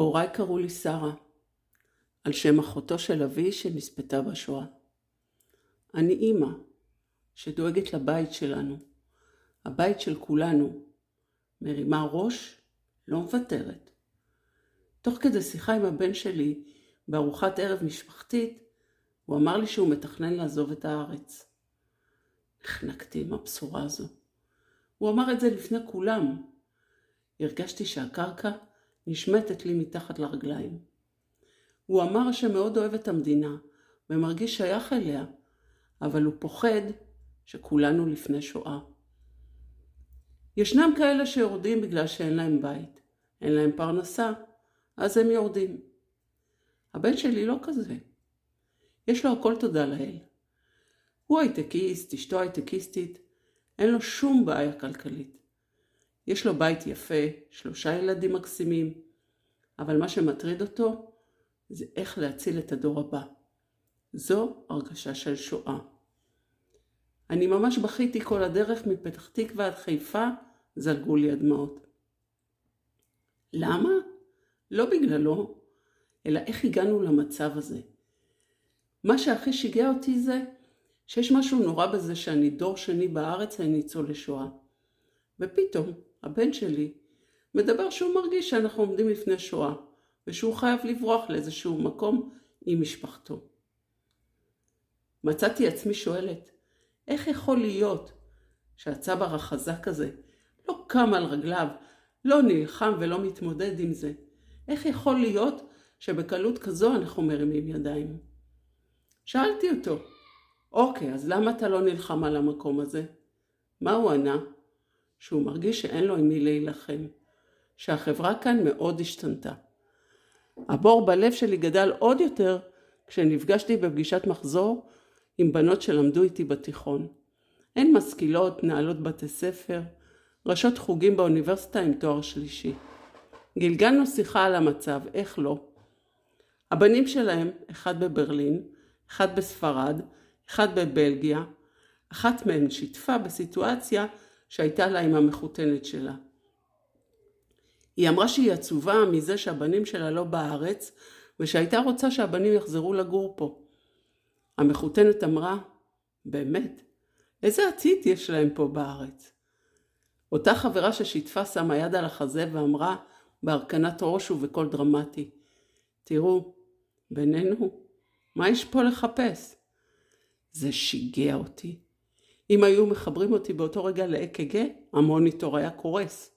הוריי קראו לי שרה, על שם אחותו של אבי שנספתה בשואה. אני אימא שדואגת לבית שלנו, הבית של כולנו, מרימה ראש, לא מוותרת. תוך כדי שיחה עם הבן שלי בארוחת ערב משפחתית, הוא אמר לי שהוא מתכנן לעזוב את הארץ. נחנקתי עם הבשורה הזו. הוא אמר את זה לפני כולם. הרגשתי שהקרקע נשמטת לי מתחת לרגליים. הוא אמר שמאוד אוהב את המדינה ומרגיש שייך אליה, אבל הוא פוחד שכולנו לפני שואה. ישנם כאלה שיורדים בגלל שאין להם בית, אין להם פרנסה, אז הם יורדים. הבן שלי לא כזה. יש לו הכל תודה לאל. הוא הייטקיסט, אשתו הייטקיסטית, אין לו שום בעיה כלכלית. יש לו בית יפה, שלושה ילדים מקסימים, אבל מה שמטריד אותו זה איך להציל את הדור הבא. זו הרגשה של שואה. אני ממש בכיתי כל הדרך מפתח תקווה עד חיפה, זלגו לי הדמעות. למה? לא בגללו, אלא איך הגענו למצב הזה. מה שהכי שיגע אותי זה שיש משהו נורא בזה שאני דור שני בארץ לניצולי שואה. ופתאום הבן שלי מדבר שהוא מרגיש שאנחנו עומדים לפני שואה, ושהוא חייב לברוח לאיזשהו מקום עם משפחתו. מצאתי עצמי שואלת, איך יכול להיות שהצבר החזק הזה לא קם על רגליו, לא נלחם ולא מתמודד עם זה? איך יכול להיות שבקלות כזו אנחנו מרימים ידיים? שאלתי אותו, אוקיי, אז למה אתה לא נלחם על המקום הזה? מה הוא ענה? שהוא מרגיש שאין לו עם מי להילחם, שהחברה כאן מאוד השתנתה. הבור בלב שלי גדל עוד יותר כשנפגשתי בפגישת מחזור עם בנות שלמדו איתי בתיכון. הן משכילות, נעלות בתי ספר, ראשות חוגים באוניברסיטה עם תואר שלישי. גלגלנו שיחה על המצב, איך לא. הבנים שלהם, אחד בברלין, אחד בספרד, אחד בבלגיה, אחת מהן שיתפה בסיטואציה שהייתה לה עם המחותנת שלה. היא אמרה שהיא עצובה מזה שהבנים שלה לא בארץ, ושהייתה רוצה שהבנים יחזרו לגור פה. המחותנת אמרה, באמת, איזה עתיד יש להם פה בארץ? אותה חברה ששיתפה שמה יד על החזה ואמרה בהרכנת ראש ובקול דרמטי, תראו, בינינו, מה יש פה לחפש? זה שיגע אותי. אם היו מחברים אותי באותו רגע ל-EKG, המוניטור היה קורס.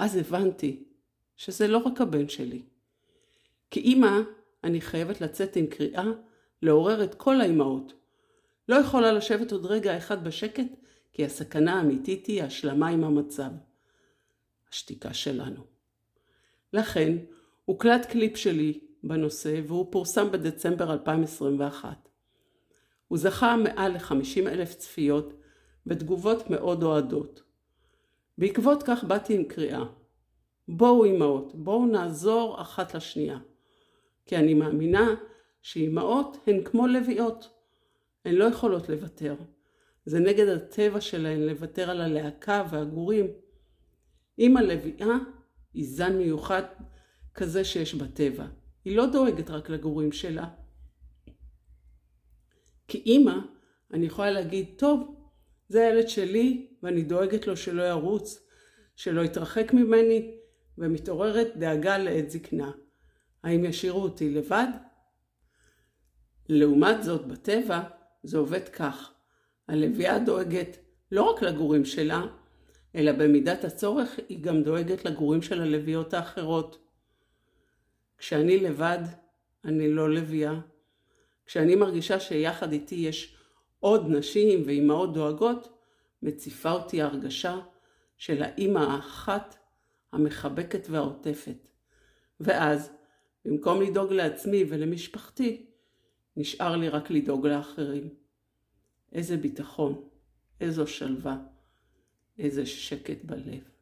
אז הבנתי שזה לא רק הבן שלי. כאימא, אני חייבת לצאת עם קריאה לעורר את כל האימהות. לא יכולה לשבת עוד רגע אחד בשקט, כי הסכנה האמיתית היא השלמה עם המצב. השתיקה שלנו. לכן, הוקלט קליפ שלי בנושא והוא פורסם בדצמבר 2021. הוא זכה מעל ל-50 אלף צפיות ותגובות מאוד אוהדות. בעקבות כך באתי עם קריאה. בואו אמהות, בואו נעזור אחת לשנייה. כי אני מאמינה שאימהות הן כמו לביאות. הן לא יכולות לוותר. זה נגד הטבע שלהן לוותר על הלהקה והגורים. אימא לביאה היא זן מיוחד כזה שיש בטבע. היא לא דואגת רק לגורים שלה. כאימא, אני יכולה להגיד, טוב, זה הילד שלי ואני דואגת לו שלא ירוץ, שלא יתרחק ממני, ומתעוררת דאגה לעת זקנה. האם ישאירו אותי לבד? לעומת זאת, בטבע זה עובד כך. הלוויה דואגת לא רק לגורים שלה, אלא במידת הצורך היא גם דואגת לגורים של הלוויות האחרות. כשאני לבד, אני לא לוויה. כשאני מרגישה שיחד איתי יש עוד נשים ואימהות דואגות, מציפה אותי ההרגשה של האימא האחת המחבקת והעוטפת. ואז, במקום לדאוג לעצמי ולמשפחתי, נשאר לי רק לדאוג לאחרים. איזה ביטחון, איזו שלווה, איזה שקט בלב.